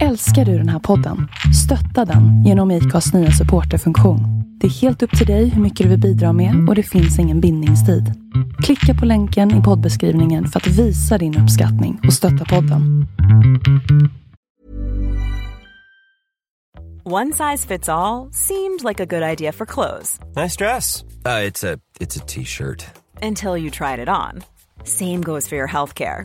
Älskar du den här podden? Stötta den genom IKAs nya supporterfunktion. Det är helt upp till dig hur mycket du vill bidra med och det finns ingen bindningstid. Klicka på länken i poddbeskrivningen för att visa din uppskattning och stötta podden. One size fits all seemed like a good idea for clothes Nice dress. Uh, it's a it's a t-shirt. until you tried it on. Same goes for your healthcare.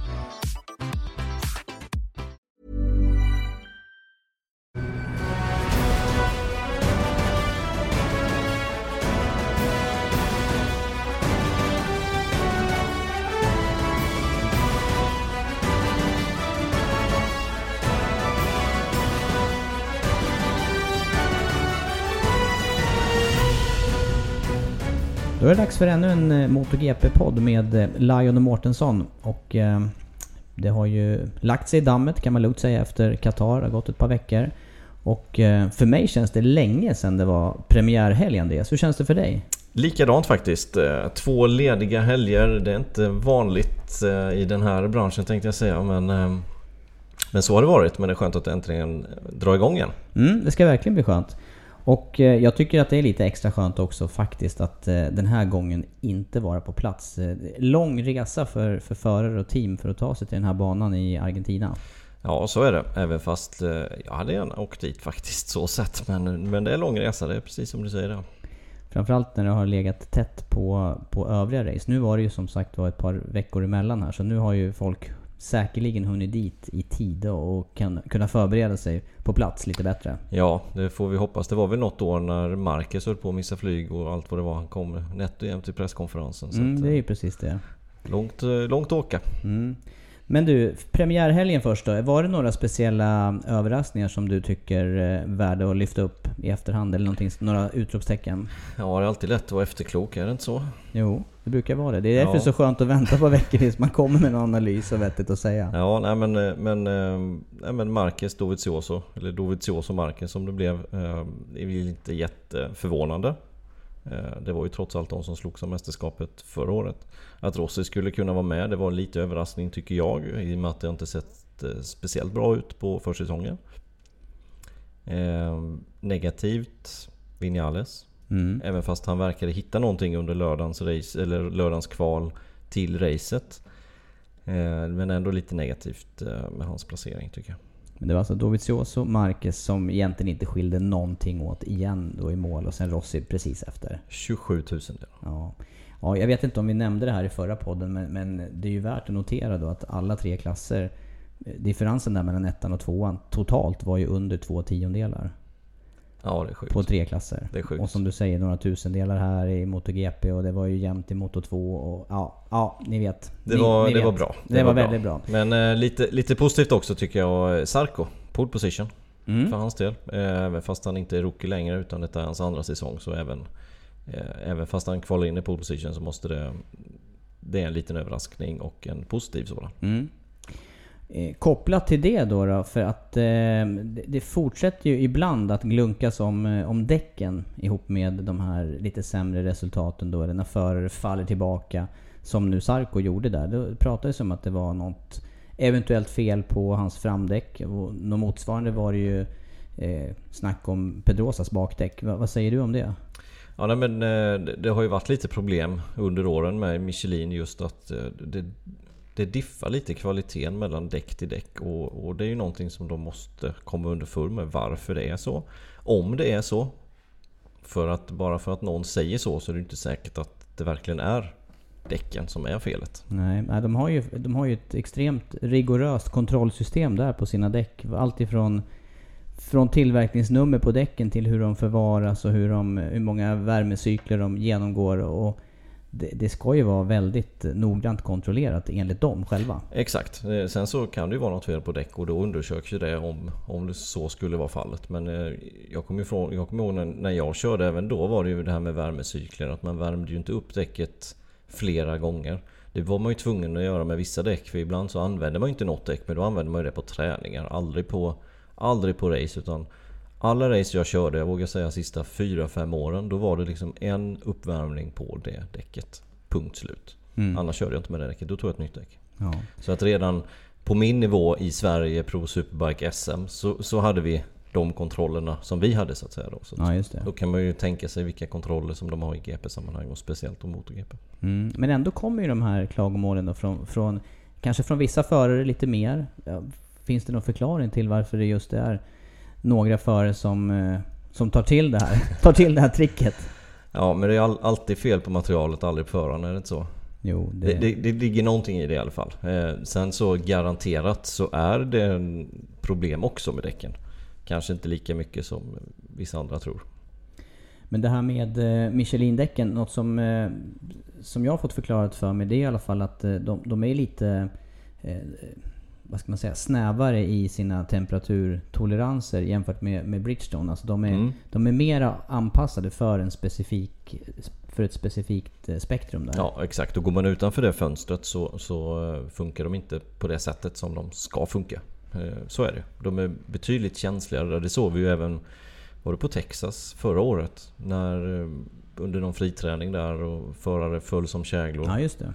Då är det dags för ännu en eh, MotoGP-podd med eh, Lion och Mårtensson. Och eh, det har ju lagt sig i dammet kan man lugnt säga efter Qatar. Det har gått ett par veckor. Och eh, för mig känns det länge sedan det var premiärhelg Andreas. Hur känns det för dig? Likadant faktiskt. Två lediga helger. Det är inte vanligt i den här branschen tänkte jag säga. Men, men så har det varit. Men det är skönt att det äntligen drar igång igen. Mm, det ska verkligen bli skönt. Och eh, jag tycker att det är lite extra skönt också faktiskt att eh, den här gången inte vara på plats. Eh, Lång resa för, för förare och team för att ta sig till den här banan i Argentina. Ja, så är det. Även fast jag hade gärna åkt dit faktiskt så sett. Men, men det är lång resa, det är precis som du säger. Det. Framförallt när det har legat tätt på, på övriga race. Nu var det ju som sagt var ett par veckor emellan här så nu har ju folk säkerligen hunnit dit i tid och kan kunna förbereda sig på plats lite bättre. Ja, det får vi hoppas. Det var väl något år när Marcus höll på att missa flyg och allt vad det var. Han kom nätt och jämnt till presskonferensen. Mm, det är eh, ju precis det. långt, eh, långt att åka. Mm. Men du, premiärhelgen först då. Var det några speciella överraskningar som du tycker är värda att lyfta upp i efterhand? Eller någonting, några utropstecken? Ja, det är alltid lätt att vara efterklok, är det inte så? Jo, det brukar vara det. Det är därför Ja. det är så skönt att vänta på veckor tills man kommer med en analys och vettigt att säga. Ja, nej men, eh, men, eh, nej, men Marquez Dovizioso, eller Dovizioso Marquez som det blev, eh, är väl inte jätteförvånande. Eh, Det var ju trots allt de som slogs om mästerskapet förra året. Att Rossi skulle kunna vara med, det var lite överraskning tycker jag. I och med att det inte sett eh, speciellt bra ut på försäsongen. Eh, negativt, Vinales. Mm. Även fast han verkade hitta någonting under lördagens, race, eller lördagens kval till racet. Eh, Men ändå lite negativt eh, med hans placering tycker jag. Men det var alltså Dovizioso, Marquez som egentligen inte skilde någonting åt igen då i mål och sen Rossi precis efter. 27 000 Ja. ja, jag vet inte om vi nämnde det här i förra podden men, men det är ju värt att notera då att alla tre klasser, eh, differensen där mellan ettan och tvåan totalt var ju under två tiondelar. Ja, det är sjukt. På tre klasser. Det är sjukt. Och som du säger, några tusendelar här i MotoGP och det var ju jämnt i Moto 2 och ja, ja ni vet. Det, ni, var, ni det vet. var bra. Det, var, väldigt bra. Men eh, lite, lite positivt också tycker jag. Sarko, pole position. Mm. För hans del. Eh, Även fast han inte är rookie längre utan detta är hans andra säsong. Så även, eh, även fast han kvalar in i pole position så måste det... Det är en liten överraskning och en positiv sådan. Mm. Eh, kopplat till det då, då för att eh, det, det fortsätter ju ibland att glunkas om, eh, om däcken ihop med de här lite sämre resultaten då, eller när förare faller tillbaka. Som nu Sarko gjorde där. Det pratades om att det var något eventuellt fel på hans framdäck. Och något motsvarande var det ju eh, snack om Pedrosas bakdäck. Va, vad säger du om det? Ja nej, men eh, det, det har ju varit lite problem under åren med Michelin just att eh, det, det diffar lite kvaliteten mellan däck till däck och, och det är ju någonting som de måste komma underfund med varför det är så. Om det är så. För att bara för att någon säger så så är det inte säkert att det verkligen är däcken som är felet. Nej, nej de, har ju, de har ju ett extremt rigoröst kontrollsystem där på sina däck. Allt ifrån från tillverkningsnummer på däcken till hur de förvaras och hur, de, hur många värmecykler de genomgår. Och det, det ska ju vara väldigt noggrant kontrollerat enligt dem själva. Exakt. Eh, sen så kan det ju vara något fel på däck och då undersöks ju det om, om det så skulle vara fallet. Men eh, jag kommer, ifrån, jag kommer ihåg när jag körde, även då var det ju det här med värmecykler. Att man värmde ju inte upp däcket flera gånger. Det var man ju tvungen att göra med vissa däck för ibland så använde man ju inte något däck men då använde man ju det på träningar. Aldrig på, aldrig på race utan alla race jag körde, jag vågar säga sista 4-5 åren, då var det liksom en uppvärmning på det däcket. Punkt slut. Mm. Annars körde jag inte med det däcket, då tog jag ett nytt däck. Ja. Så att redan på min nivå i Sverige Pro Superbike SM så, så hade vi de kontrollerna som vi hade så att säga. Då, så ja, just det. då kan man ju tänka sig vilka kontroller som de har i GP-sammanhang och speciellt om MotoGP. Mm. Men ändå kommer ju de här klagomålen då från, från kanske från vissa förare lite mer. Ja, finns det någon förklaring till varför det just är några förare som, eh, som tar till det här, tar till det här tricket? Ja, men det är all, alltid fel på materialet, aldrig på föraren, är det inte så? Jo, det... Det, det, det ligger någonting i det i alla fall. Eh, sen så garanterat så är det problem också med däcken. Kanske inte lika mycket som vissa andra tror. Men det här med eh, Michelin-däcken, något som, eh, som jag har fått förklarat för mig det är i alla fall att de, de är lite vad ska man säga, snävare i sina temperaturtoleranser jämfört med, med Bridgestone. Alltså de är, mm. de är mera anpassade för, en specifik, för ett specifikt spektrum. Där. Ja exakt, och går man utanför det fönstret så, så funkar de inte på det sättet som de ska funka. Eh, så är det. De är betydligt känsligare. Det såg vi ju även var det på Texas förra året. När, eh, under någon friträning där och förare föll som käglor. Ja, just det.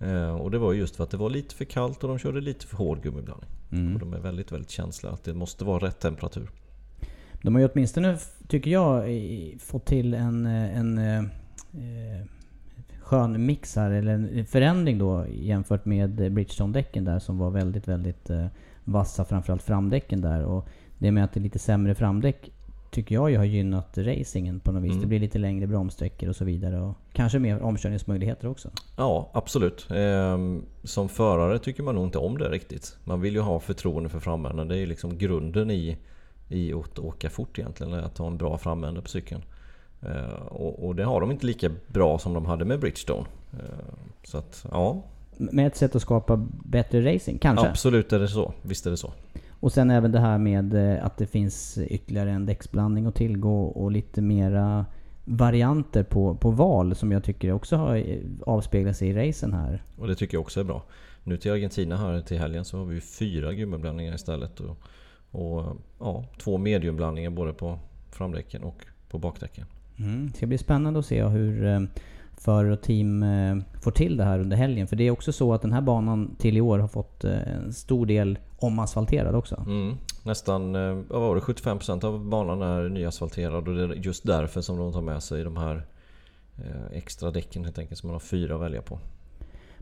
Eh, och det var just för att det var lite för kallt och de körde lite för hård gummiblandning. Mm. Och de är väldigt, väldigt känsliga. Att det måste vara rätt temperatur. De har ju åtminstone, tycker jag, fått till en, en eh, skön mix här, eller en förändring då jämfört med Bridgestone-däcken där som var väldigt, väldigt eh, vassa framförallt framdäcken där. Och det med att det är lite sämre framdäck tycker jag ju har gynnat racingen på något vis. Mm. Det blir lite längre bromssträckor och så vidare. Och kanske mer omkörningsmöjligheter också. Ja, absolut. Ehm, som förare tycker man nog inte om det riktigt. Man vill ju ha förtroende för framändan. Det är ju liksom grunden i, i att åka fort egentligen. Att ha en bra framände på cykeln. Ehm, och, och, det har de inte lika bra som de hade med Bridgestone. Ehm, så att, ja med ett sätt att skapa bättre racing, kanske? Absolut är det så. Visst är det så. Och sen även det här med eh, att det finns ytterligare en däcksblandning att tillgå och lite mera varianter på, på val som jag tycker också har eh, avspeglat sig i racen här. Och det tycker jag också är bra. Nu till Argentina här till helgen så har vi fyra gummiblandningar istället. Och, och ja, två mediumblandningar både på framdäcken och på bakdäcken. Mm. Det ska bli spännande att se hur eh, förare och team eh, får till det här under helgen. För det är också så att den här banan till i år har fått eh, en stor del omasfalterad också. Mm. Nästan eh, vad var det, 75% av banan är nyasfalterad och det är just därför som de tar med sig de här extra däcken helt enkelt. Så man har fyra att välja på.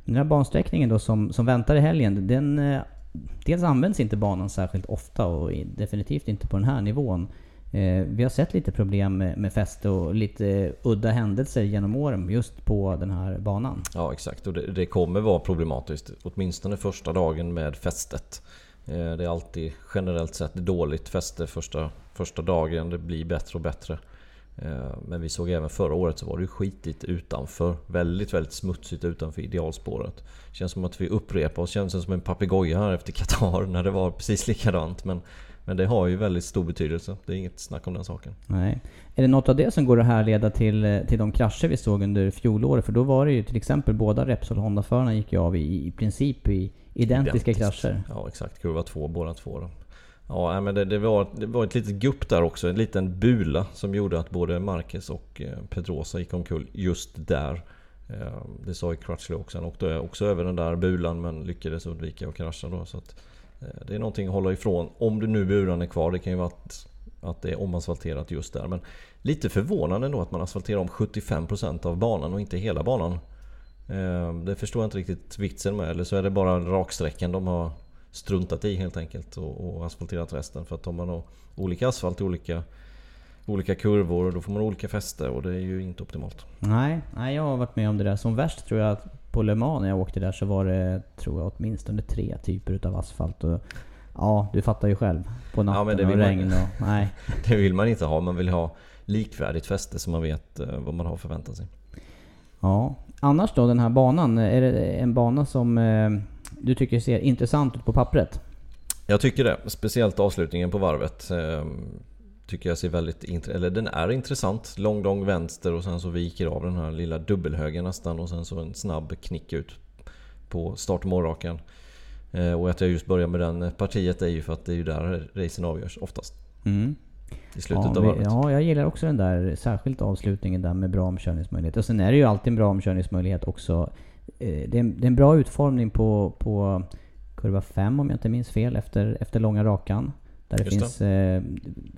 Den här bansträckningen då som, som väntar i helgen, den... Dels används inte banan särskilt ofta och definitivt inte på den här nivån. Eh, vi har sett lite problem med, fäste och lite udda händelser genom åren just på den här banan. Ja exakt och det, det kommer vara problematiskt. Åtminstone första dagen med fästet. Eh, det är alltid generellt sett dåligt fäste första, första dagen. Det blir bättre och bättre. Eh, men vi såg även förra året så var det skitigt utanför. Väldigt, väldigt smutsigt utanför idealspåret. Känns som att vi upprepar oss. Känns som en papegoja här efter Qatar när det var precis likadant. Men men det har ju väldigt stor betydelse. Det är inget snack om den saken. Nej. Är det något av det som går att härleda till, eh, till de krascher vi såg under fjolåret? För då var det ju till exempel båda Repsol Honda-förarna gick ju av i, i princip i identiska Identiskt. krascher. Ja exakt, kurva två båda två. Då. Ja men det, det, var, det var ett litet gupp där också, en liten bula som gjorde att både Marquez och eh, Pedrosa gick omkull just där. Eh, det sa ju Crutchley också, han åkte också över den där bulan men lyckades undvika att krascha då. Så att, Eh, det är någonting att hålla ifrån. Om du nu buran är kvar. Det kan ju vara att, att det är omasfalterat just där. Men lite förvånande ändå att man asfalterar om 75% av banan och inte hela banan. Eh, det förstår jag inte riktigt vitsen med. Eller så är det bara raksträckan de har struntat i helt enkelt och, och asfalterat resten. För att om man har olika asfalt i olika olika kurvor och då får man olika fäste och det är ju inte optimalt. Nej, nej, jag har varit med om det där. Som värst tror jag att på Le Mans när jag åkte där så var det, tror jag, åtminstone tre typer utav asfalt. Och, ja, du fattar ju själv. På natten det och vill man- regn och... Nej. Det vill man inte ha, man vill ha likvärdigt fäste så man vet eh, vad man har förväntat sig. Ja. Annars då, den här banan. Är det en bana som eh, du tycker ser intressant ut på pappret? Jag tycker det. Speciellt avslutningen på varvet. Tycker jag ser väldigt int- eller den är intressant. Lång, lång vänster och sen så viker av den här lilla dubbelhögen nästan och sen så en snabb knick ut på start och målrakan. Eh, och att jag just börjar med den partiet är ju för att det är ju där racen avgörs oftast. Mm. I slutet ja, av varvet. ja, jag gillar också den där, särskilt avslutningen där med bra omkörningsmöjlighet. Och sen är det ju alltid en bra omkörningsmöjlighet också. Eh, Det är, en, det är en bra utformning på, på kurva 5 om jag inte minns fel, efter, efter långa rakan. Där det Just det. finns, eh,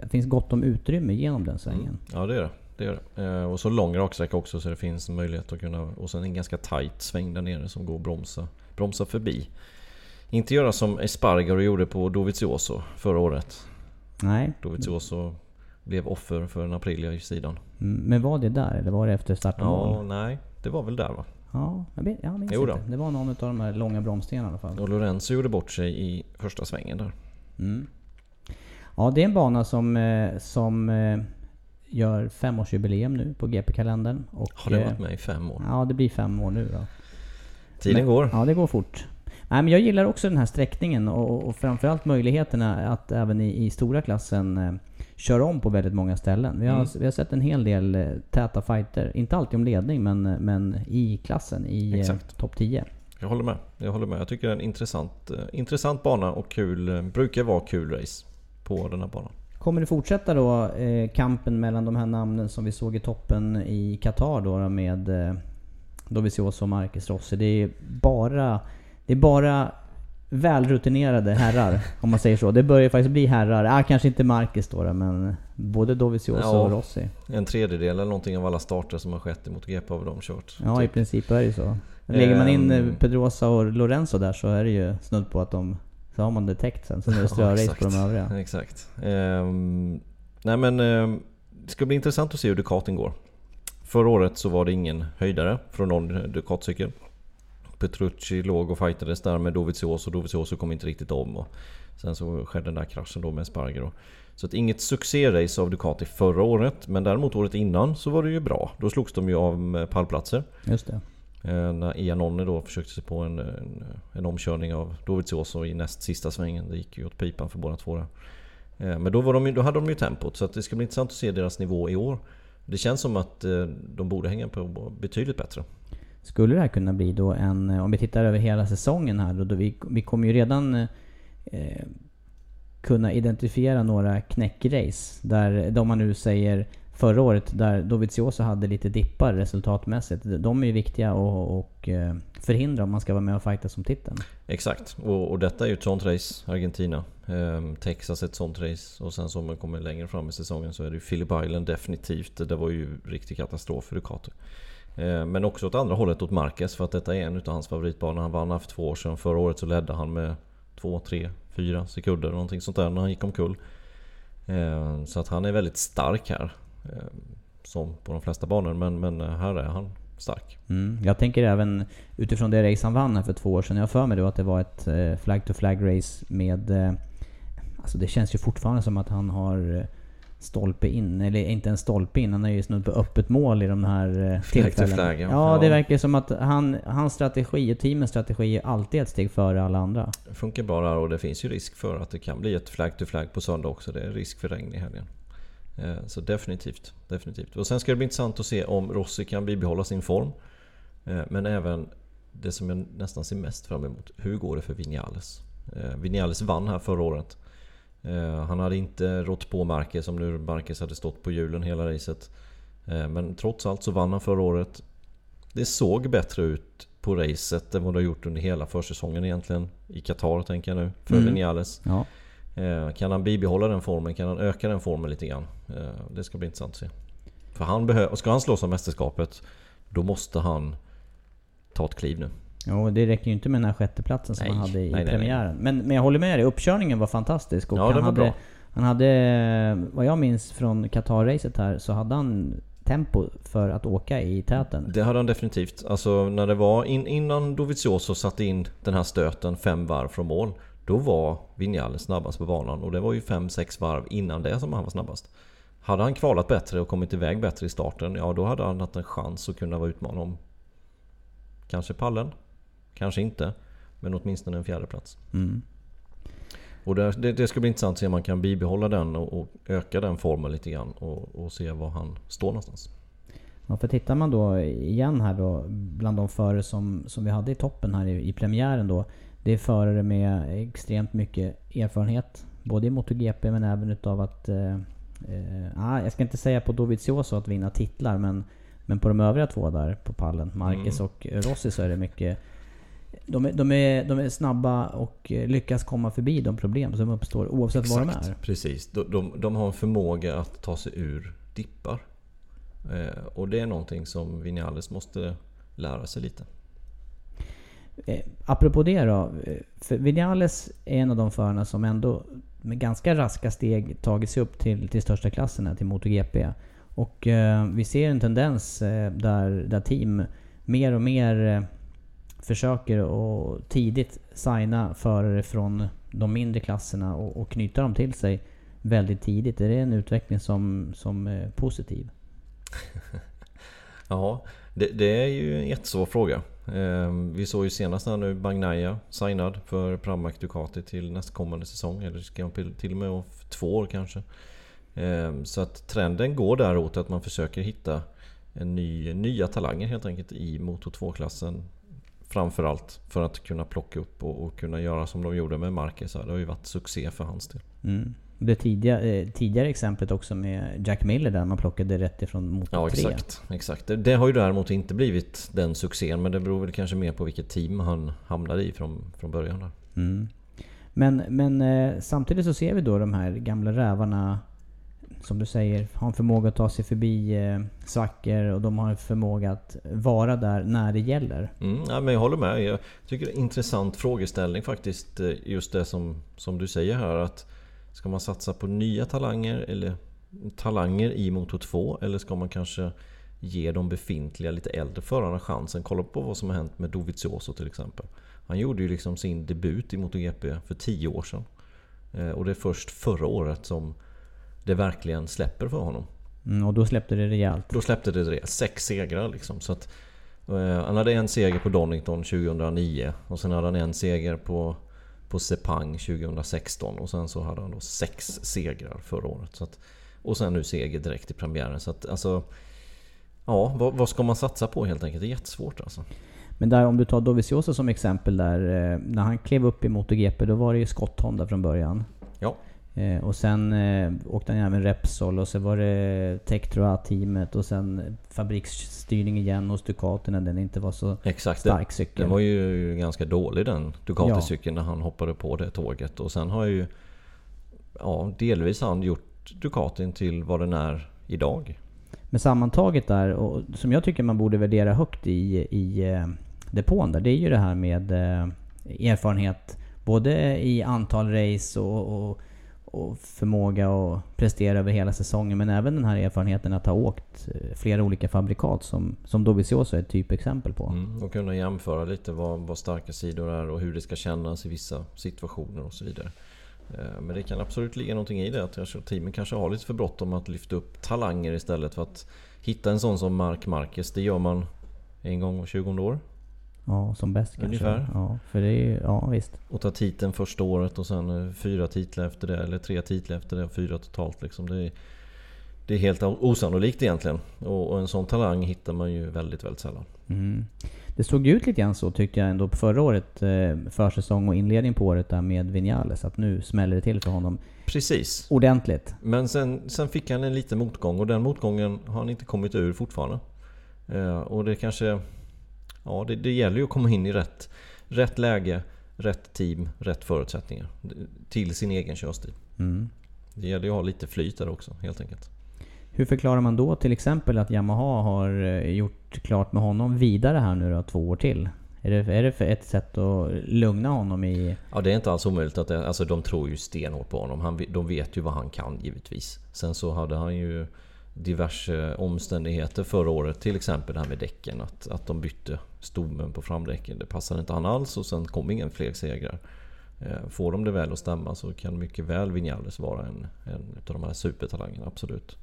det finns gott om utrymme genom den svängen. Mm. Ja det gör det. det, gör det. Eh, och så lång raksträcka också så det finns möjlighet att kunna... Och sen en ganska tight sväng där nere som går att bromsa, bromsa förbi. Inte göra som Espargaro gjorde på Dovizioso förra året. Nej, Dovizioso blev offer för en Aprilia i sidan. Mm, men var det där eller var det efter start och Ja, nej. Det var väl där va? Ja, jag, vet, jag minns inte. Det var någon av de här långa bromsstenarna i alla fall. Och Lorenzo gjorde bort sig i första svängen där. Mm. Ja, det är en bana som, eh, som eh, gör femårsjubileum nu på GP-kalendern. Och, Har den eh, varit med i fem år? Ja, det blir fem år nu då. Tiden Men- går. Ja, det går fort. Nej, men jag gillar också den här sträckningen och, och framförallt möjligheterna att även i, i stora klassen eh, köra om på väldigt många ställen. Vi har, Mm. vi har sett en hel del eh, täta fighter. Inte alltid om ledning, men, men i klassen, i eh, topp 10. Jag håller med. Jag håller med. Jag tycker det är en intressant, eh, intressant bana och kul. Brukar vara kul race på den här banan. Kommer det fortsätta då eh, kampen mellan de här namnen som vi såg i toppen i Qatar då, med eh, Dovizioso och Marcus Rossi? Det är bara, det är bara välrutinerade herrar, om man säger så. Det börjar faktiskt bli herrar. Ah, kanske inte Marcus då, då men både Dovizioso Ja. och Rossi. En tredjedel eller någonting av alla starter som har skett emot GP har de kört. Ja, i typ. princip är det ju så. Lägger man in eh, Ehm. Pedrosa och Lorenzo där så är det ju snudd på att de... Så har man det täckt sen. Sen är det strörace på exakt. de övriga. Exakt. Ehm, nej men ehm, det ska bli intressant att se hur Ducatin går. Förra året så var det ingen höjdare från någon Ducatcykel. Petrucci låg och fightades där med Dovizioso. Dovizioso kom inte riktigt om. Och sen så skedde den där kraschen då med Spargaro. Så att inget succérace av Ducati förra året. Men däremot året innan så var det ju bra. Då slogs de ju av med pallplatser. Just det. Eh, när Iannone då försökte sig på en, en, en omkörning av Dovizioso i näst sista svängen. Det gick ju åt pipan för båda två där. Eh, men då, var de, då hade de ju tempot så att det ska bli intressant att se deras nivå i år. Det känns som att eh, de borde hänga på betydligt bättre. Skulle det här kunna bli då en, om vi tittar över hela säsongen här då, då vi, vi kommer ju redan eh, kunna identifiera några knäckrace. Där de man nu säger förra året, där Dovizioso hade lite dippar resultatmässigt. De är ju viktiga att eh, förhindra om man ska vara med och fighta som titeln. Exakt, och, och detta är ju ett sånt race, Argentina. Ehm, Texas ett sånt race. Och sen så om man kommer längre fram i säsongen så är det ju Phillip Island definitivt. Det var ju riktig katastrof för Ducati. Ehm, men också åt andra hållet åt Marquez för att detta är en utav hans favoritbanor. Han vann här för två år sedan. Förra året så ledde han med 2, 3, 4 sekunder någonting sånt där när han gick omkull. Ehm, så att han är väldigt stark här. Ehm, som på de flesta banor men, men här är han stark. Mm. Jag tänker även utifrån det race han vann här för två år sedan. Jag har för mig då att det var ett eh, flag-to-flag race med... Eh, alltså det känns ju fortfarande som att han har eh, stolpe in, eller inte en stolpe in, han är ju snudd på öppet mål i de här eh, tillfällena. flag, ja. ja, det verkar som att han, hans strategi och teamens strategi är alltid ett steg före alla andra. Det funkar bra där och det finns ju risk för att det kan bli ett flag to flag på söndag också. Det är risk för regn i helgen. Eh, Så definitivt, definitivt. Och sen ska det bli intressant att se om Rossi kan bibehålla sin form. Eh, Men även det som jag nästan ser mest fram emot. Hur går det för Vinales? Eh, Vinales vann här förra året. Han hade inte rått på Marquez om nu Marquez hade stått på hjulen hela racet. Men trots allt så vann han förra året. Det såg bättre ut på racet än vad det har gjort under hela försäsongen egentligen. I Qatar tänker jag nu, för Mm. Vinales. Ja. Eh, Kan han bibehålla den formen? Kan han öka den formen lite grann? Eh, Det ska bli intressant att se. För han behöver, ska han slåss om mästerskapet Då måste han ta ett kliv nu. Jo, det räcker ju inte med den här sjätteplatsen som Nej, han hade i nej, nej, premiären. Men, men jag håller med dig, uppkörningen var fantastisk. Och Ja, han, hade, bra. Han hade, vad jag minns från Qatar-racet här, så hade han tempo för att åka i täten. Det hade han definitivt. Alltså när det var in, innan Dovizioso satte in den här stöten fem varv från mål. Då var Vinales snabbast på banan och det var ju 5-6 varv innan det som han var snabbast. Hade han kvalat bättre och kommit iväg bättre i starten, ja då hade han haft en chans att kunna vara utmanad om kanske pallen, kanske inte, men åtminstone en fjärde plats. Mm. Och det, det, det, ska bli intressant att se om man kan bibehålla den och, och öka den formen lite grann och, och, se var han står någonstans. Ja, för tittar man då igen här då bland de förare som, som vi hade i toppen här i, i premiären då. Det är förare med extremt mycket erfarenhet. Både i MotoGP men även utav att... Eh, eh, jag ska inte säga på Dovizioso att vinna titlar men, men på de övriga två där på pallen, Marquez mm. och Rossi, så är det mycket de är, de, är, de är snabba och lyckas komma förbi de problem som uppstår oavsett Exakt, var de är. Precis. De, de, de har en förmåga att ta sig ur dippar. Eh, och det är någonting som Vinales måste lära sig lite. Eh, apropå det då. Eh, för Vinales är en av de förarna som ändå med ganska raska steg tagit sig upp till, till största här, till MotoGP. Och eh, vi ser en tendens eh, där, där team mer och mer eh, försöker att tidigt signa förare från de mindre klasserna och, och knyta dem till sig väldigt tidigt. Är det en utveckling som, som är positiv? ja, det, det, är ju en jättesvår fråga. Ehm, vi såg ju senast här nu Bagnaia signad för Pramac Ducati till nästkommande säsong. Eller ska till och med om två år kanske. Ehm, så att trenden går däråt att man försöker hitta en ny, nya talanger helt enkelt i Moto 2-klassen Framförallt för att kunna plocka upp och, och, kunna göra som de gjorde med Marquez. Det har ju varit succé för hans del. Mm. Det tidiga, eh, tidigare exemplet också med Jack Miller där man plockade rätt ifrån motor ja, 3. Exakt, exakt. Det, det, har ju däremot inte blivit den succén. Men det beror väl kanske mer på vilket team han hamnade i från, från början. Där. Mm. Men, men eh, samtidigt så ser vi då de här gamla rävarna som du säger, har en förmåga att ta sig förbi eh, svackor och de har en förmåga att vara där när det gäller. Mm, ja, men jag håller med. Jag tycker det är en intressant frågeställning faktiskt. Eh, just det som, som du säger här. att Ska man satsa på nya talanger eller talanger i Moto 2? Eller ska man kanske ge de befintliga lite äldre förarna chansen? Kolla på vad som har hänt med Dovizioso till exempel. Han gjorde ju liksom sin debut i MotoGP för 10 år sedan. Eh, och det är först förra året som det verkligen släpper för honom. Mm, och då släppte det rejält? Då släppte det rejält. Sex segrar liksom. Så att, eh, han hade en seger på Donington 2009 och sen hade han en seger på, på Sepang 2016 och sen så hade han då sex segrar förra året. Så att, och sen nu seger direkt i premiären. Så att alltså... Ja, vad, vad, ska man satsa på helt enkelt? Det är jättesvårt alltså. Men där om du tar Dovizioso som exempel där. Eh, när han klev upp i MotoGP då var det ju Scott Honda från början. Ja. Eh, och sen eh, åkte han även Repsol och så var det Tektroa-teamet och sen fabriksstyrning igen hos Ducati när den inte var så Exakt, stark cykel. Den var ju ganska dålig den Ducati-cykeln ja. när han hoppade på det tåget. Och sen har ju ja, delvis han gjort Ducatin till vad den är idag. Men sammantaget där, och som jag tycker man borde värdera högt i, i eh, depån där, det är ju det här med eh, erfarenhet både i antal race och, och och förmåga att prestera över hela säsongen. Men även den här erfarenheten att ha åkt eh, flera olika fabrikat som, som Dovizioso är ett typexempel på. Mm, och kunna jämföra lite vad, vad starka sidor är och hur det ska kännas i vissa situationer och så vidare. Eh, men det kan absolut ligga någonting i det. Att teamen kanske har lite för bråttom att lyfta upp talanger istället för att hitta en sån som Mark Marquez. Det gör man en gång var 20 år. Ja, som bäst kanske. Ungefär. Ja, för det är ja visst. Och ta titeln första året och sen eh, fyra titlar efter det. Eller tre titlar efter det och fyra totalt liksom. Det är, det är helt osannolikt egentligen. Och, och, en sån talang hittar man ju väldigt, väldigt sällan. Mm. Det såg ut lite grann så tyckte jag ändå på förra året, eh, försäsong och inledning på året där med Vinales. Att nu smäller det till för honom. Precis. Ordentligt. Men sen, sen fick han en liten motgång och den motgången har han inte kommit ur fortfarande. Eh, och det kanske ja, det, det gäller ju att komma in i rätt, rätt läge, rätt team, rätt förutsättningar. Till sin egen körstil. Mm. Det gäller ju att ha lite flyt där också helt enkelt. Hur förklarar man då till exempel att Yamaha har eh, gjort klart med honom vidare här nu då, två år till? Är det, är det för ett sätt att lugna honom i... Ja det är inte alls omöjligt att det, alltså de tror ju stenhårt på honom. Han, de vet ju vad han kan givetvis. Sen så hade han ju diverse omständigheter förra året. Till exempel det här med däcken. Att, att de bytte stommen på framdäcken. Det passade inte han alls och sen kom ingen fler segrar. Eh, får de det väl att stämma så kan mycket väl Vinales vara en, en av de här supertalangerna, absolut.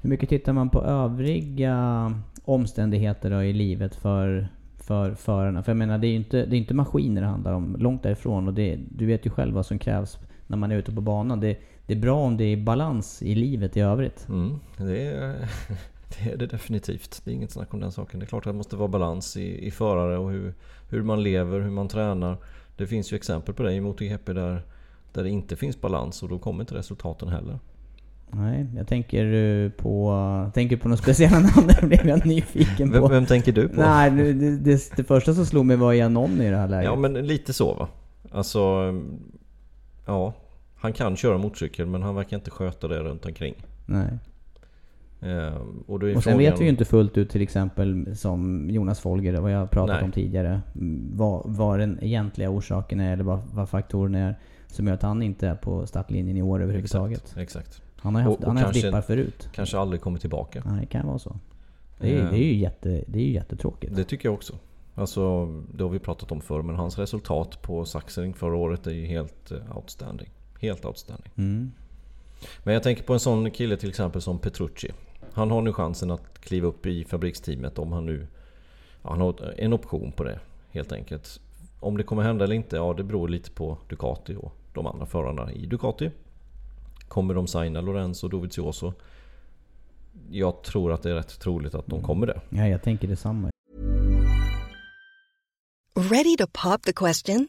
Hur mycket tittar man på övriga omständigheter då i livet för, för förarna? För jag menar, det är ju inte, det är inte maskiner det handlar om, långt därifrån. Och det, du vet ju själv vad som krävs när man är ute på banan. Det, det är bra om det är balans i livet i övrigt. Mm, det, är, det är det definitivt. Det är inget snack om den saken. Det är klart att det måste vara balans i, i förare och hur, hur man lever, hur man tränar. Det finns ju exempel på det i MotoGP där, där det inte finns balans och då kommer inte resultaten heller. Nej, jag tänker eh, på, tänker på några speciella namn. Där blev jag nyfiken på. Vem, vem tänker du på? Nej, det, det, det, första som slog mig var Janon i det här läget. Ja, men lite så va. Alltså... Ja, han kan köra motorcykel men han verkar inte sköta det runt omkring. Nej. Eh, och, och sen vet vi ju inte fullt ut till exempel som Jonas Folger, vad jag pratat Nej. om tidigare. Vad, vad den egentliga orsaken är eller vad, vad faktorerna är som gör att han inte är på startlinjen i år överhuvudtaget. Exakt. exakt. Han har haft, och, och han har haft dippar förut. Kanske aldrig kommer tillbaka. Nej, det kan vara så. Det är, det är, ju, jätte, det är ju jättetråkigt. Det tycker jag också. Alltså, det har vi pratat om förr, men hans resultat på Saxering förra året är ju helt eh, outstanding. Helt outstanding. Mm. Men jag tänker på en sån kille till exempel som Petrucci. Han har nu chansen att kliva upp i fabriksteamet om han nu... Ja, han har en option på det helt enkelt. Om det kommer hända eller inte, ja det beror lite på Ducati och de andra förarna i Ducati. Kommer de signa Lorenzo Dovizioso? Jag tror att det är rätt troligt att de kommer det. Ja, jag tänker detsamma. Ready to pop the question?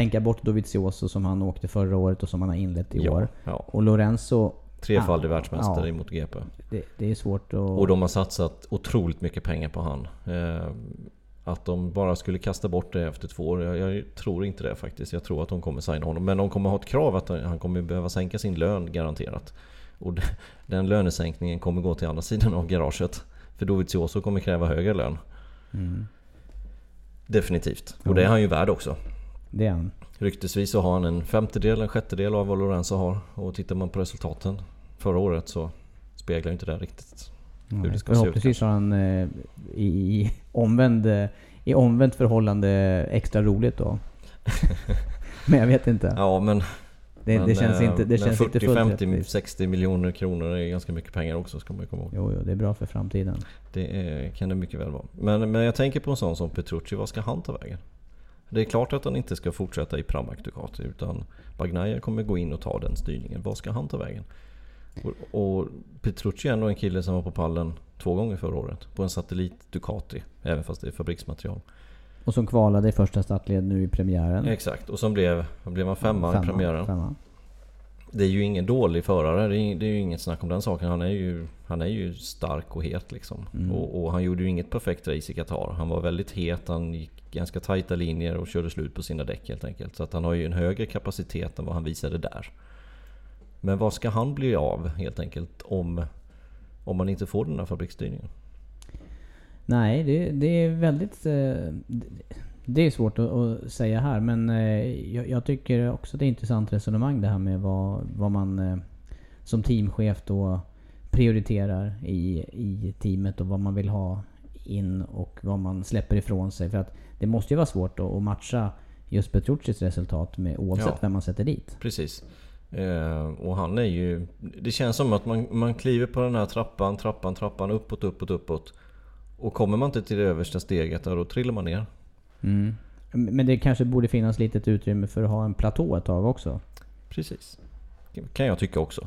tänka bort Dovizioso som han åkte förra året och som han har inlett i ja, år. Ja. Och Lorenzo Trefaldig ja, världsmästare ja, i MotoGP. Det, det, är svårt att... Och de har satsat otroligt mycket pengar på han. Eh, att de bara skulle kasta bort det efter två år, jag, jag, tror inte det faktiskt. Jag tror att de kommer signa honom. Men de kommer ha ett krav att han kommer behöva sänka sin lön garanterat. Och den lönesänkningen kommer gå till andra sidan av garaget. För Dovizioso kommer kräva högre lön. Mm. Definitivt. Och det är han ju värd också. Det är han. Ryktesvis så har han en femtedel, en sjättedel av vad Lorenzo har. Och tittar man på resultaten förra året så speglar inte det riktigt Nej, hur det ska Förhoppningsvis se ut. har han eh, i, omvänd, eh, i omvänt förhållande extra roligt då. men jag vet inte. Ja men... Det, men, det känns inte, det känns 40, inte fullt 50, rättvist. 60 miljoner kronor är ganska mycket pengar också ska man komma ihåg. Jo, jo, det är bra för framtiden. Det är, kan det mycket väl vara. Men, men jag tänker på en sån som Petrucci, vad ska han ta vägen? Det är klart att han inte ska fortsätta i Pramac Ducati utan Bagnaia kommer gå in och ta den styrningen. Vad ska han ta vägen? Och, och Petrucci är ändå en kille som var på pallen två gånger förra året. På en satellit Ducati. Även fast det är fabriksmaterial. Och som kvalade i första startled nu i premiären. Exakt. Och som blev, blev han femma, femma i premiären. Femma. Det är ju ingen dålig förare. Det är, det är ju inget snack om den saken. Han är ju, han är ju stark och het liksom. Mm. Och, och han gjorde ju inget perfekt race i Qatar. Han var väldigt het. Han gick ganska tajta linjer och körde slut på sina däck helt enkelt. Så att han har ju en högre kapacitet än vad han visade där. Men vad ska han bli av helt enkelt om, om man inte får den här fabriksstyrningen? Nej, det, det är väldigt... Det är svårt att, att säga här men eh, jag, jag tycker också det är ett intressant resonemang det här med vad, vad man eh, som teamchef då prioriterar i, i teamet och vad man vill ha in och vad man släpper ifrån sig. För att det måste ju vara svårt att, att matcha just Petruccis resultat med oavsett Ja. vem man sätter dit. Precis. Eh, och han är ju... Det känns som att man, man kliver på den här trappan, trappan, trappan, uppåt, uppåt, uppåt. Och kommer man inte till det översta steget, då trillar man ner. Mm. Men det kanske borde finnas litet utrymme för att ha en platå ett tag också. Precis. Kan jag tycka också.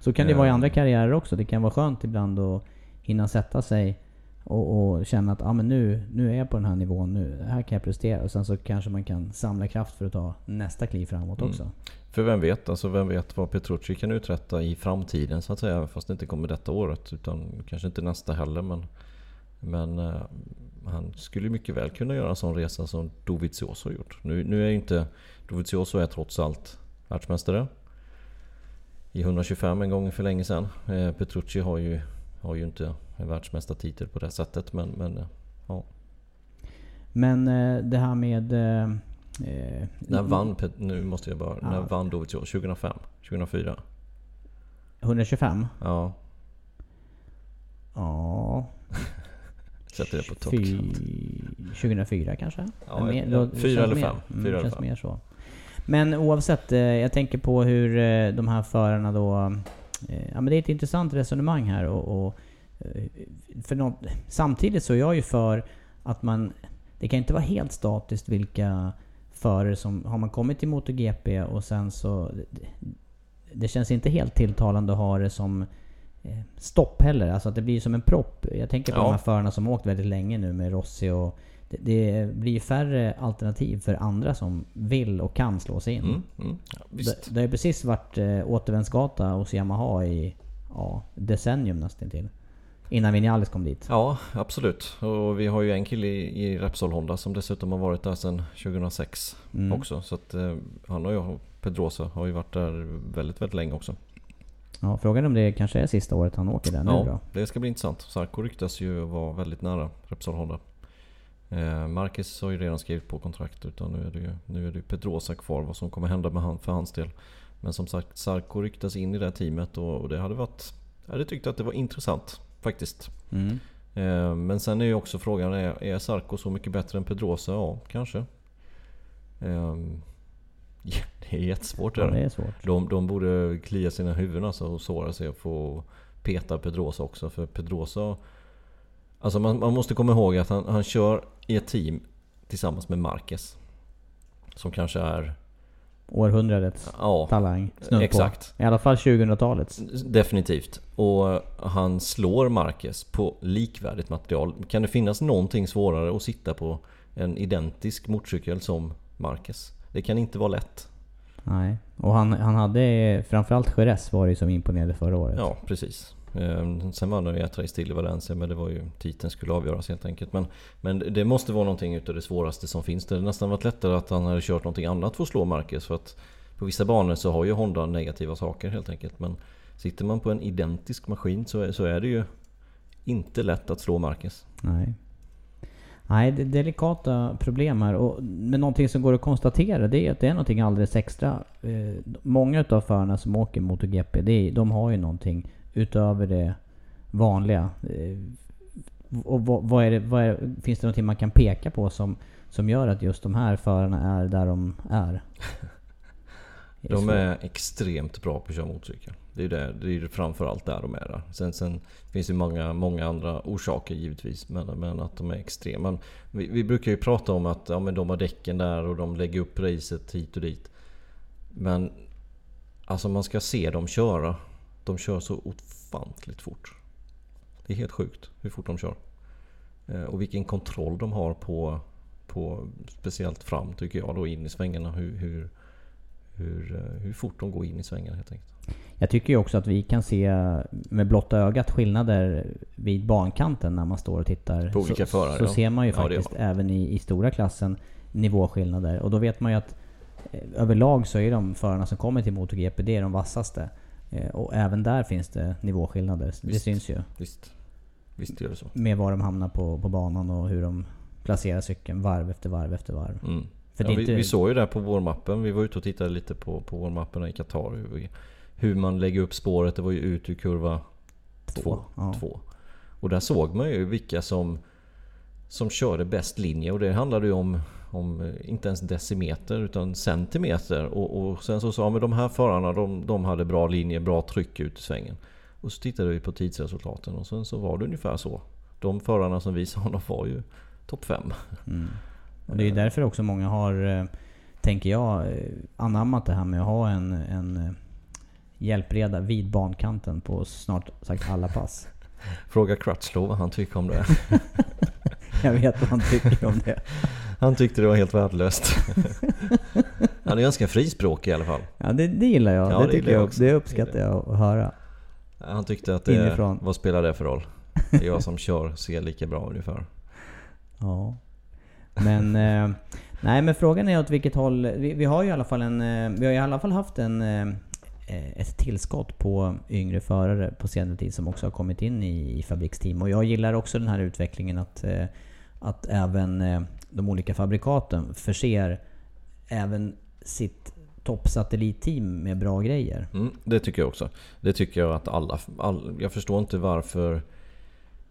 Så kan det vara i Eh. andra karriärer också. Det kan vara skönt ibland att hinna sätta sig och, och känna att ah, men nu, nu är jag på den här nivån. Nu, här kan jag prestera. Och sen så kanske man kan samla kraft för att ta nästa kliv framåt Mm. också. För vem vet, alltså vem vet vad Petrucci kan uträtta i framtiden så att säga. Fast det inte kommer detta året. Utan kanske inte nästa heller. Men, men eh, han skulle mycket väl kunna göra en sån resa som Dovizioso har gjort. Nu, nu är ju inte... Dovizioso är trots allt världsmästare. I 125 en gång för länge sedan. Eh, Petrucci har ju, har ju inte en världsmästartitel på det sättet. Men, men eh, ja. Men eh, det här med... Eh, När vann, Pet- nu måste jag bara... Ja. När vann Dovizioso? 2005? 2004? 125? Ja. Ja... Sätter det på topp. Fy- 2004 kanske? Ja, Men ja, då- fyra eller fem. Mm, Fyra eller känns fem. mer så. Men oavsett, eh, jag tänker på hur eh, de här förarna då... eh, Ja men det är ett intressant resonemang här och... och för något, samtidigt så är jag ju för att man... Det kan inte vara helt statiskt vilka förare som... Har man kommit till MotoGP och sen så... Det, känns inte helt tilltalande att ha det som stopp heller. Alltså att det blir som en propp. Jag tänker på Ja. de här förarna som åkt väldigt länge nu med Rossi och... Det, det blir ju färre alternativ för andra som vill och kan slå sig in. Mm, mm. Ja, det, det har ju precis varit eh, återvändsgata hos Yamaha i ja, decennium nästan till. Innan Vinales kom dit. Ja, absolut. Och vi har ju en kille i, i Repsol Honda som dessutom har varit där sedan 2006 Mm. också. Så att eh, han och jag, Pedrosa, har ju varit där väldigt, väldigt länge också. Ja, frågan är om det kanske är sista året han åker där nu Ja, då. det ska bli intressant. Sarko ryktas ju vara väldigt nära Repsol Honda. Eh, Marcus har ju redan skrivit på kontrakt utan nu är det ju, nu är det Pedrosa kvar vad som kommer hända med han, för hans del. Men som sagt, Sarko ryktas in i det här teamet och, och det hade varit... Jag hade tyckt att det var intressant faktiskt. Mm. Eh, Men sen är ju också frågan, är, är Sarko så mycket bättre än Pedrosa? Ja, kanske. Ja, Det är jättesvårt. Ja, det är svårt. De, de borde klia sina huvuden alltså och såra sig och få peta Pedrosa också. För Pedrosa... Alltså man, man måste komma ihåg att han, han kör i ett team tillsammans med Marquez. Som kanske är... Århundradets Ja, talang. Exakt. på. I alla fall 2000-talets. Definitivt. Och han slår Marquez på likvärdigt material. Kan det finnas någonting svårare att sitta på en identisk motorcykel som Marquez? Det kan inte vara lätt. Nej. Och han, han hade framförallt Jerez var det som imponerade förra året. Ja, precis. Ehm, Sen vann han ju ett race till i Valencia men det var ju titeln skulle avgöras helt enkelt. Men, men det måste vara någonting utav det svåraste som finns. Det hade nästan varit lättare att han hade kört någonting annat för att slå Marquez. För att på vissa banor så har ju Honda negativa saker helt enkelt. Men sitter man på en identisk maskin så är, så är det ju inte lätt att slå Marquez. Nej. Nej, det är delikata problem här. Och, men någonting som går att konstatera det är att det är någonting alldeles extra. Eh, många utav förarna som åker MotoGP, det är, de har ju någonting utöver det vanliga. Eh, och vad, vad är det, vad är, finns det någonting man kan peka på som, som gör att just de här förarna är där de är? De är extremt bra på att köra motorcykel. Det är, det, det är framförallt där de är. Där. Sen, sen finns det många, många andra orsaker givetvis. Men, men att de är extrema. Vi, vi brukar ju prata om att ja, men de har däcken där och de lägger upp racet hit och dit. Men alltså man ska se dem köra. De kör så ofantligt fort. Det är helt sjukt hur fort de kör. Eh, Och vilken kontroll de har på, på speciellt fram tycker jag då in i svängarna. Hur, hur, hur, eh, hur fort de går in i svängarna helt enkelt. Jag tycker ju också att vi kan se med blotta ögat skillnader vid bankanten när man står och tittar. På olika så, förare, Så ja. ser man ju Ja, det faktiskt även i, i stora klassen nivåskillnader. Och då vet man ju att eh, överlag så är de förarna som kommer till MotoGP, det är de vassaste. Eh, och även där finns det nivåskillnader. Det Visst. syns ju. Visst, visst gör det så. Med var de hamnar på, på banan och hur de placerar cykeln varv efter varv efter varv. Mm. Ja, vi, inte- vi såg ju det på vårmappen. Vi var ute och tittade lite på, på vårmapperna i Qatar. Hur, hur man lägger upp spåret. Det var ju ut ur kurva två. ja. två. Och där såg man ju vilka som, som körde bäst linje. Och det handlade ju om, om eh, inte ens decimeter utan centimeter. Och, och sen så sa man de här förarna de, de hade bra linje, bra tryck ut i svängen. Och så tittade vi på tidsresultaten och sen så var det ungefär så. De förarna som vi sa, de var ju topp fem. Och det är ju därför också många har, eh, tänker jag, eh, anammat det här med att ha en, en eh, hjälpreda vid bankanten på snart sagt alla pass. Fråga Crutchlow vad han tycker om det. Jag vet vad han tycker om det. Han tyckte det var helt värdelöst. Han är ganska frispråkig i alla fall. Ja, det, det gillar jag. Ja, det, det tycker jag jag, också. det uppskattar jag att höra. Han tyckte att det, Inifrån. vad spelar det för roll? Det är jag som kör, ser lika bra ungefär. Ja. Men, eh, nej men frågan är åt vilket håll... Vi, vi har ju i alla fall en... Eh, vi har i alla fall haft en... Eh, eh, ett tillskott på yngre förare på senare tid som också har kommit in i, i fabriksteam. Och jag gillar också den här utvecklingen att, eh, att även eh, de olika fabrikaten förser även sitt toppsatellitteam med bra grejer. Mm, det tycker jag också. Det tycker jag att alla... All, jag förstår inte varför...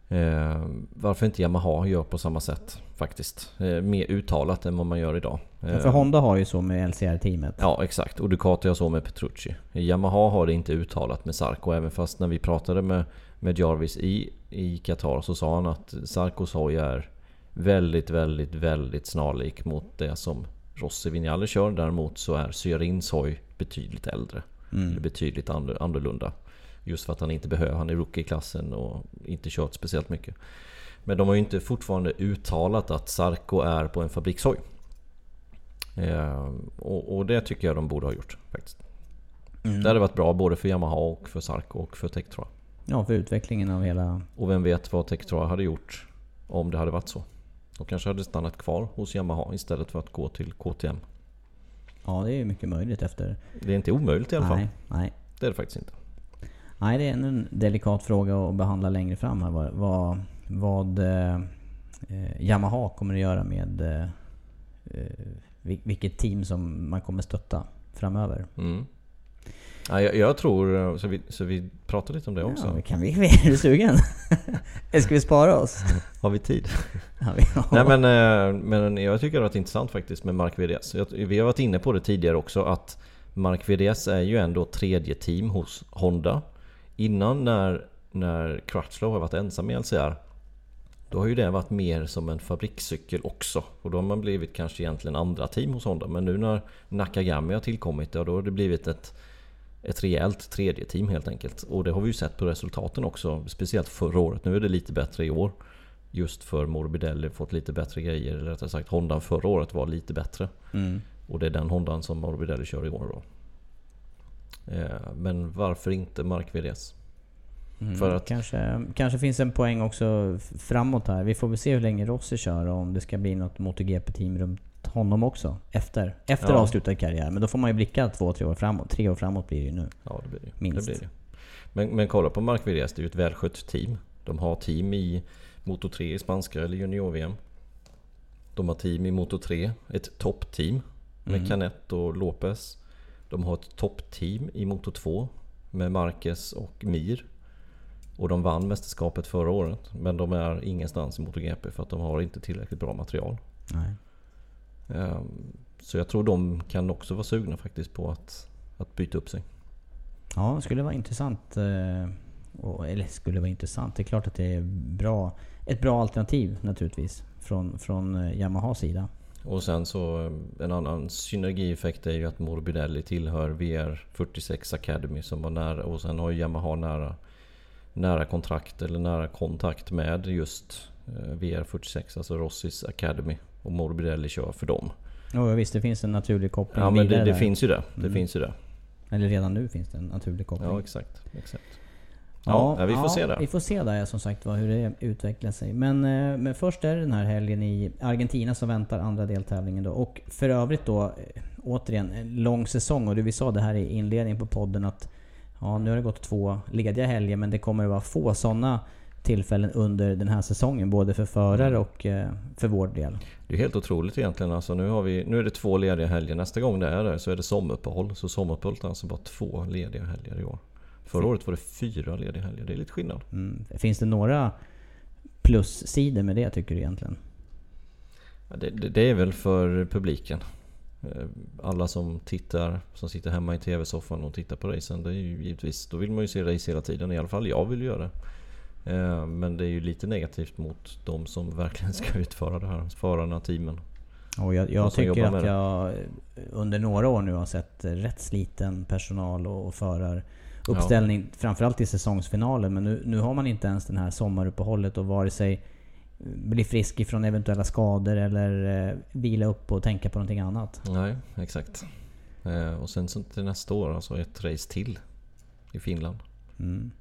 Eh, varför inte Yamaha gör på samma sätt faktiskt. Eh, mer uttalat än vad man gör idag. Eh, För Honda har ju så med LCR-teamet. Ja exakt, och Ducati har så med Petrucci. Yamaha har det inte uttalat med Sarko, även fast när vi pratade med, med Jarvis i, i Qatar så sa han att Sarkos hoj är väldigt, väldigt, väldigt snarlik mot det som Rossi Vignale kör. Däremot så är Syrins hoj betydligt äldre. Eller betydligt annorlunda. Just för att han inte behöver, han är rookie-klassen och inte kört speciellt mycket. Men de har ju inte fortfarande uttalat att Sarko är på en fabrikshoj. Eh, och, och det tycker jag de borde ha gjort faktiskt. Det hade varit bra både för Yamaha och för Sarko och för Tektra. Ja, för utvecklingen av hela... Och vem vet vad Tektra hade gjort om det hade varit så. De kanske hade stannat kvar hos Yamaha istället för att gå till KTM. Ja, det är ju mycket möjligt efter... Det är inte omöjligt i alla fall. Nej, nej. Det är det faktiskt inte. Nej, det är en delikat fråga att behandla längre fram här. Vad, vad, vad eh, eh, Yamaha kommer att göra med eh, eh, vil- vilket team som man kommer stötta framöver. Mm. Ja, jag, jag tror, så vi, så vi pratar lite om det också. Ja, kan vi, är du sugen? Eller ska vi spara oss? Har vi tid? Ja, vi, ja. Nej men, eh, men jag tycker det har varit intressant faktiskt med Mark VDS. Vi har varit inne på det tidigare också att Mark VDS är ju ändå tredje team hos Honda. Innan när, när Crutchlow har varit ensam i LCR Då har ju det varit mer som en fabrikscykel också. Och då har man blivit kanske egentligen andra team hos Honda. Men nu när Nakagami har tillkommit, ja, då har det blivit ett, ett rejält tredje team helt enkelt. Och det har vi ju sett på resultaten också. Speciellt förra året. Nu är det lite bättre i år. Just för Morbidelli fått lite bättre grejer. Eller rättare sagt Hondan förra året var lite bättre. Mm. Och det är den Hondan som Morbidelli kör i år då. Eh, Men varför inte Mark VDS? Mm, För att- kanske, kanske finns en poäng också framåt här. Vi får väl se hur länge Rossi kör och om det ska bli något MotoGP-team runt honom också. Efter, efter Ja. avslutad karriär. Men då får man ju blicka två, tre år framåt. Tre år framåt blir det ju nu. Ja det blir det. Minst. det, blir det. Men, men kolla på Mark VDS, det är ju ett välskött team. De har team i Moto 3 i spanska eller junior-VM. De har team i Moto 3, ett toppteam med Mm. Canet och Lopez. De har ett toppteam i Moto 2 med Marquez och Mir. Och de vann mästerskapet förra året. Men de är ingenstans i MotoGP för att de har inte tillräckligt bra material. Nej. Ehm, Så jag tror de kan också vara sugna faktiskt på att, att byta upp sig. Ja, det skulle vara intressant. eh, eller skulle vara intressant. Det är klart att det är bra, ett bra alternativ naturligtvis. Från, från eh, Yamahas sida. Och sen så en annan synergieffekt är ju att Morbidelli tillhör VR46 Academy som var nära och sen har ju Yamaha nära, nära kontrakt eller nära kontakt med just eh, VR46, alltså Rossis Academy. Och Morbidelli kör för dem. Jo visst, det finns en naturlig koppling Ja men det, det finns ju det. Det Mm. finns ju det. Eller redan nu finns det en naturlig koppling. Ja exakt. exakt. Ja, ja, vi får se det. Vi får se där som sagt var hur det utvecklar sig. Men, eh, men först är det den här helgen i Argentina som väntar andra deltävlingen då. Och för övrigt då, eh, återigen, en lång säsong. Och det vi sa det här i inledningen på podden att ja, nu har det gått två lediga helger men det kommer att vara få sådana tillfällen under den här säsongen. Både för förare och eh, för vår del. Det är helt otroligt egentligen. Alltså, nu, har vi, nu är det två lediga helger. Nästa gång det är det så är det sommaruppehåll. Så sommaruppehållet är alltså bara två lediga helger i år. Förra året var det fyra lediga helger. Det är lite skillnad. Mm. Finns det några plussidor med det tycker du egentligen? Ja, det, det, det är väl för publiken. Eh, Alla som tittar, som sitter hemma i TV-soffan och tittar på racen. Det är ju givetvis, då vill man ju se race hela tiden. I alla fall jag vill göra det. Eh, Men det är ju lite negativt mot de som verkligen ska utföra det här. Förarna, teamen. Och jag, jag tycker att jag under några år nu har sett rätt sliten personal och, och förar uppställning. Framförallt i säsongsfinalen. Men nu, nu har man inte ens den här sommaruppehållet och vare sig bli frisk ifrån eventuella skador eller eh, vila upp och tänka på någonting annat. Nej, exakt. Eh, Och sen så till nästa år, alltså ett race till i Finland. Mm.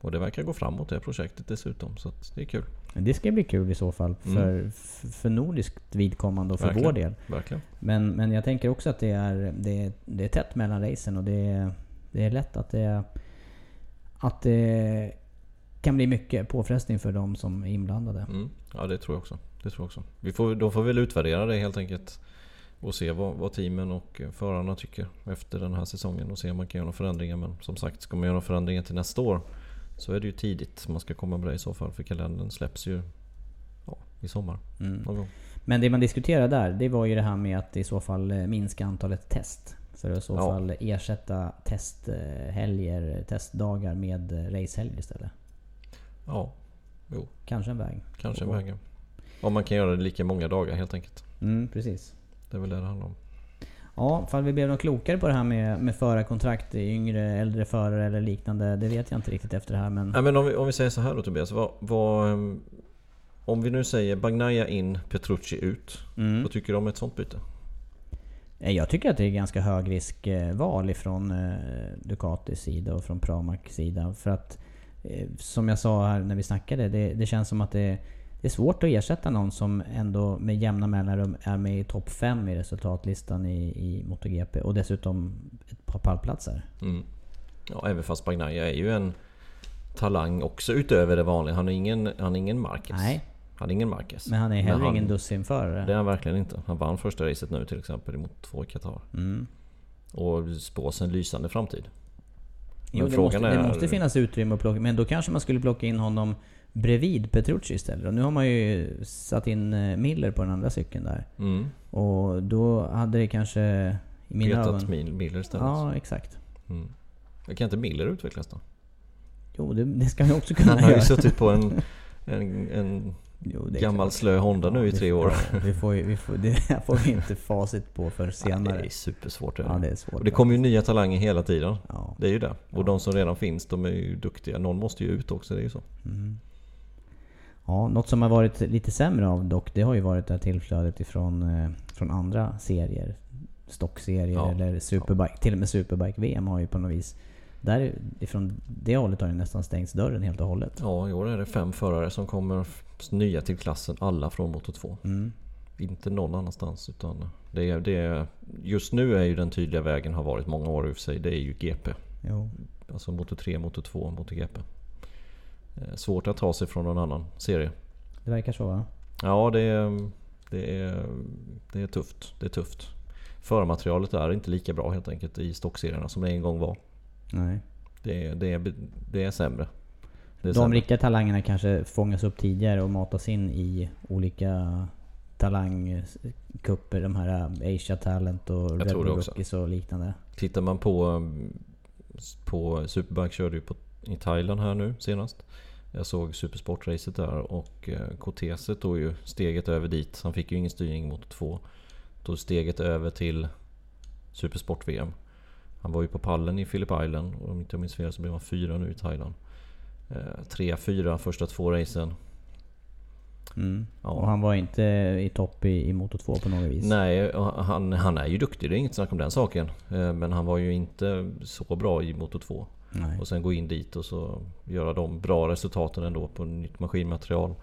Och det verkar gå framåt det projektet dessutom. Så att det är kul. Det ska bli kul i så fall Mm. för, för, för nordiskt vidkommande och för Verkligen. vår del. Verkligen. Men, men jag tänker också att det är, det är, det är tätt mellan racen och det är, det är lätt att det, att det kan bli mycket påfrestning för de som är inblandade. Mm. Ja det tror jag också. Det tror jag också. Vi får, då får vi väl utvärdera det helt enkelt. Och se vad, vad teamen och förarna tycker efter den här säsongen. Och se om man kan göra några förändringar. Men som sagt, ska man göra några förändringar till nästa år. Så är det ju tidigt man ska komma med det i så fall. För kalendern släpps ju ja, i sommar. Mm. Men det man diskuterade där, det var ju det här med att i så fall eh, minska antalet test. För att i så Ja. fall ersätta testhelger, testdagar med eh, racehelger istället. Ja, jo. Kanske en väg. Kanske en väg. ja. Om man kan göra det lika många dagar helt enkelt. Mm, precis. Det är väl det det handlar om. Ja, fall vi blev något klokare på det här med, med förarkontrakt, yngre, äldre förare eller liknande. Det vet jag inte riktigt efter det här men... Nej, men om, vi, om vi säger så här då Tobias. Vad, vad, ehm, om vi nu säger Bagnaia in, Petrucci ut. Mm. Vad tycker du om ett sånt byte? Eh, Jag tycker att det är ganska högriskval ifrån eh, Ducatis sida och från Pramacs sida. För att, eh, som jag sa här när vi snackade, det, det känns som att det, det är svårt att ersätta någon som ändå med jämna mellanrum är med i topp 5 i resultatlistan i, i MotoGP. Och dessutom ett par pallplatser. Mm. Ja, även fast Bagnaia är ju en talang också utöver det vanliga. Han är ingen, han är ingen Marquez. Nej. Han är ingen Marquez. Men han är heller han- ingen dussinförare. Det är han verkligen inte. Han vann första racet nu till exempel mot två i Qatar. Mm. Och spås en lysande framtid. Jo, det, måste, det måste finnas utrymme att plocka Men då kanske man skulle plocka in honom bredvid Petrucci istället. Och nu har man ju satt in eh, Miller på den andra cykeln där. Mm. Och då hade det kanske i mina Petat ögon... Mil- Miller istället. Ja, exakt. Mm. Kan inte Miller utvecklas då? Jo, det, det ska han också kunna Han har ju göra. suttit på en, en, en Jo, det gammal klart. slö Honda nu i vi tre år. ja, Vi får, vi får, det får vi inte facit på för Ja, senare. det är supersvårt. är Ja, det är svårt. Och det kommer ju nya talanger hela tiden. Ja. Det är ju det. Och de som redan finns, de är ju duktiga. Någon måste ju ut också, det är ju så. Mm. Ja, något som har varit lite sämre av dock, det har ju varit det här tillflödet ifrån eh, från andra serier. Stockserier Ja. eller Superbike. Till och med Superbike-VM har ju på något vis... Där, ifrån det hållet har ju nästan stängts dörren helt och hållet. Ja, i år är det fem förare som kommer nya till klassen. Alla från Moto 2. Mm. Inte någon annanstans. Utan det är, det är, just nu är ju den tydliga vägen, har varit många år i och för sig, det är ju GP. Jo. Alltså Moto 3, Moto 2, Moto GP. Eh, Svårt att ta sig från någon annan serie. Det verkar så va? Ja, det är, det är, det är tufft. Det är tufft. Förmaterialet är inte lika bra helt enkelt i stockserierna som det en gång var. Nej. Det det är, det är sämre. De sämre. riktiga talangerna kanske fångas upp tidigare och matas in i olika talangkupper. De här Asia Talent och Red Bull. Rookies och liknande. Tittar man på, på Superbike körde ju på, i Thailand här nu senast. Jag såg Supersport-racet där och eh, Cortese tog ju steget över dit. Han fick ju ingen styrning mot två. Tog steget över till Supersport-VM. Han var ju på pallen i Phillip Island och om inte jag minns fel så blev han fyra nu i Thailand. Eh, Tre, fyra första två racen. Mm. Ja. Och han var inte i topp i, i Moto 2 på något vis. Nej, han, han är ju duktig, det är inget snack om den saken. Eh, Men han var ju inte så bra i Moto 2. Nej. Och sen gå in dit och så göra de bra resultaten ändå på nytt maskinmaterial.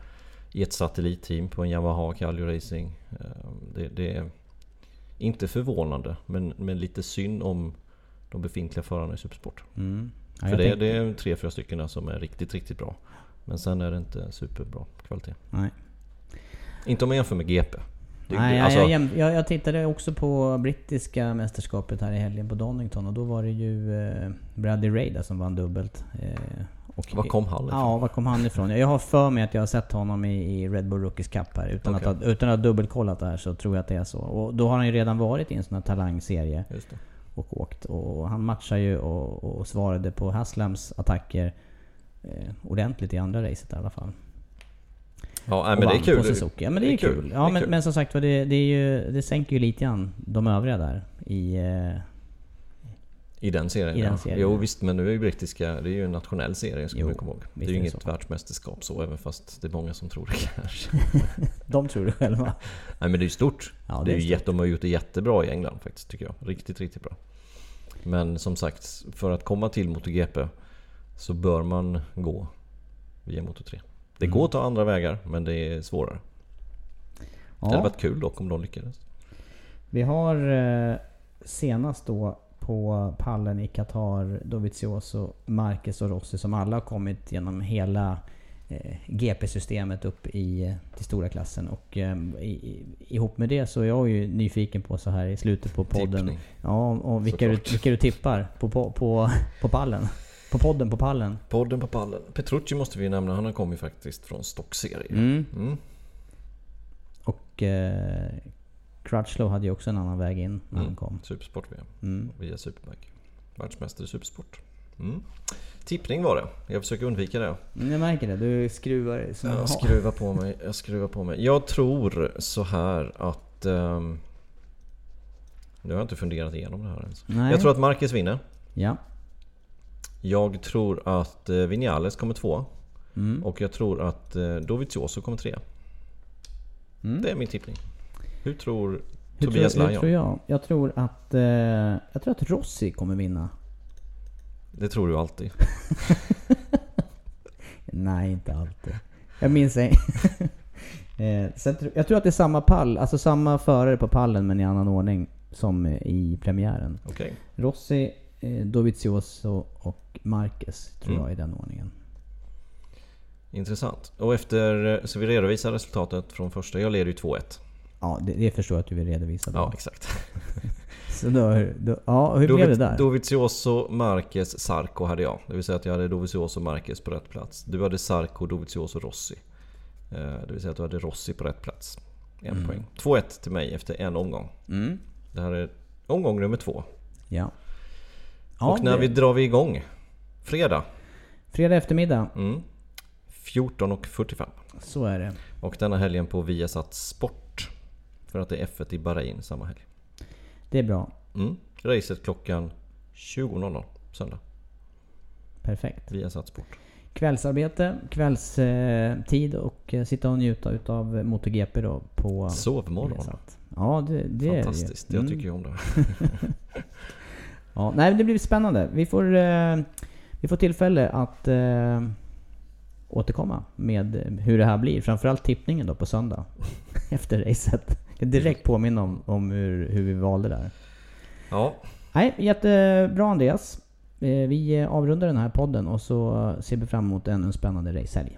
I ett satellitteam på en Yamaha Calio Racing. Eh, Det, det är inte förvånande men, men lite synd om de befintliga förarna i Supersport. Mm. Ja, För det, tänkte- det är tre, fyra stycken som är riktigt, riktigt bra. Men sen är det inte superbra kvalitet. Nej. Inte om man jämför med GP. Det- Nej, det- jag, alltså- jag, jag, jag tittade också på brittiska mästerskapet här i helgen på Donington och då var det ju eh, Bradley Ray som vann dubbelt. Eh, och, Var kom han ifrån? Ja, var kom han ifrån? Jag har för mig att jag har sett honom i, i Red Bull Rookies Cup här. Utan, Okej. att, utan att ha dubbelkollat det här så tror jag att det är så. Och då har han ju redan varit i en sån här talangserie Just det. Och åkt. Och han matchar ju och, och svarade på Haslams attacker eh, ordentligt i andra racet i alla fall. Ja, men det är kul. Ja men det är, kul. Ja men, kul. men som sagt det, det, är ju, det sänker ju lite grann de övriga där i... I den serien, I den ja. serien, Jo ja. visst, men nu är ju brittiska, det är ju en nationell serie ska Jo, man komma ihåg. Det är ju är inget så. världsmästerskap så, även fast det är många som tror det kanske. de tror det själva. Nej men det är ju stort. Ja, det är det är ju stort. jätte, de har gjort det jättebra i England faktiskt, tycker jag. Riktigt, riktigt bra. Men som sagt, för att komma till MotoGP så bör man gå via Moto3. Det Mm. går att ta andra vägar, men det är svårare. Det hade Ja, varit kul dock om de lyckades. vi har eh, senast då på pallen i Qatar Dovizioso, Marquez och Rossi som alla har kommit genom hela eh, GP-systemet upp i eh, till stora klassen. Och eh, i, ihop med det så är jag ju nyfiken på så här i slutet på podden. Tippning. Ja, och vilka du, vilka du tippar på, på, på, på pallen. På podden på pallen. Podden på pallen. Petrucci måste vi nämna, han har kommit faktiskt från stockserie. Mm. Mm. Och eh, Crutchlow hade ju också en annan väg in när han Mm. kom. Supersport-VM. Mm. Via Superbike. Världsmästare i Supersport. Mm. Tippning var det. Jag försöker undvika det. Mm, Jag märker det, du skruvar som Jag skruvar på mig. Jag skruvar på mig. Jag tror så här att... ehm, nu har jag inte funderat igenom det här ens. Nej. Jag tror att Marcus vinner. Ja. Jag tror att eh, Vinales kommer två. Mm. Och jag tror att eh, Dovizioso kommer tre. Mm. Det är min tippning. Hur tror Hur Tobias tror, hur Lajon? tror jag? Jag tror att... Eh, jag tror att Rossi kommer vinna. Det tror du alltid. Nej, inte alltid. Jag minns en... eh, sen, jag tror att det är samma pall, alltså samma förare på pallen men i annan ordning som eh, i premiären. Okej. Rossi, eh, Dovizioso och Marquez tror Mm. jag i den ordningen. Intressant. Och efter... Så vi redovisar resultatet från första. Jag leder ju 2-1. Ja, det, det förstår jag att du vill redovisa. Då. Ja, exakt. Så då, då, ja, hur blev det där? Dovizioso, Marquez, Sarko hade jag. Det vill säga att jag hade Dovizioso, Marquez på rätt plats. Du hade Sarko, Dovizioso, Rossi. Eh, Det vill säga att du hade Rossi på rätt plats. En Mm. poäng. 2-1 till mig efter en omgång. Mm. Det här är omgång nummer två. Ja. ja och när det- vi drar vi igång? Fredag. Fredag eftermiddag, Mm. 14.45. så är det. Och denna helgen på Viasat Sport. För att det är F1 i Bahrain samma helg. Det är bra. Mm. Racet klockan 20.00 söndag. Perfekt. Viasat Sport. Kvällsarbete, kvällstid och eh, sitta och njuta utav MotoGP då på... Sovmorgon. Ja, det, det är det. Fantastiskt. Jag Mm. tycker ju om det. Ja, nej, det blir spännande. Vi får, eh, vi får tillfälle att eh, återkomma med hur det här blir. Framförallt tippningen då på söndag. Efter racet. Kan direkt påminna om, om hur, hur vi valde där. Ja, Nej, jättebra Andreas. Eh, Vi avrundar den här podden och så ser vi fram emot ännu en spännande racehelg.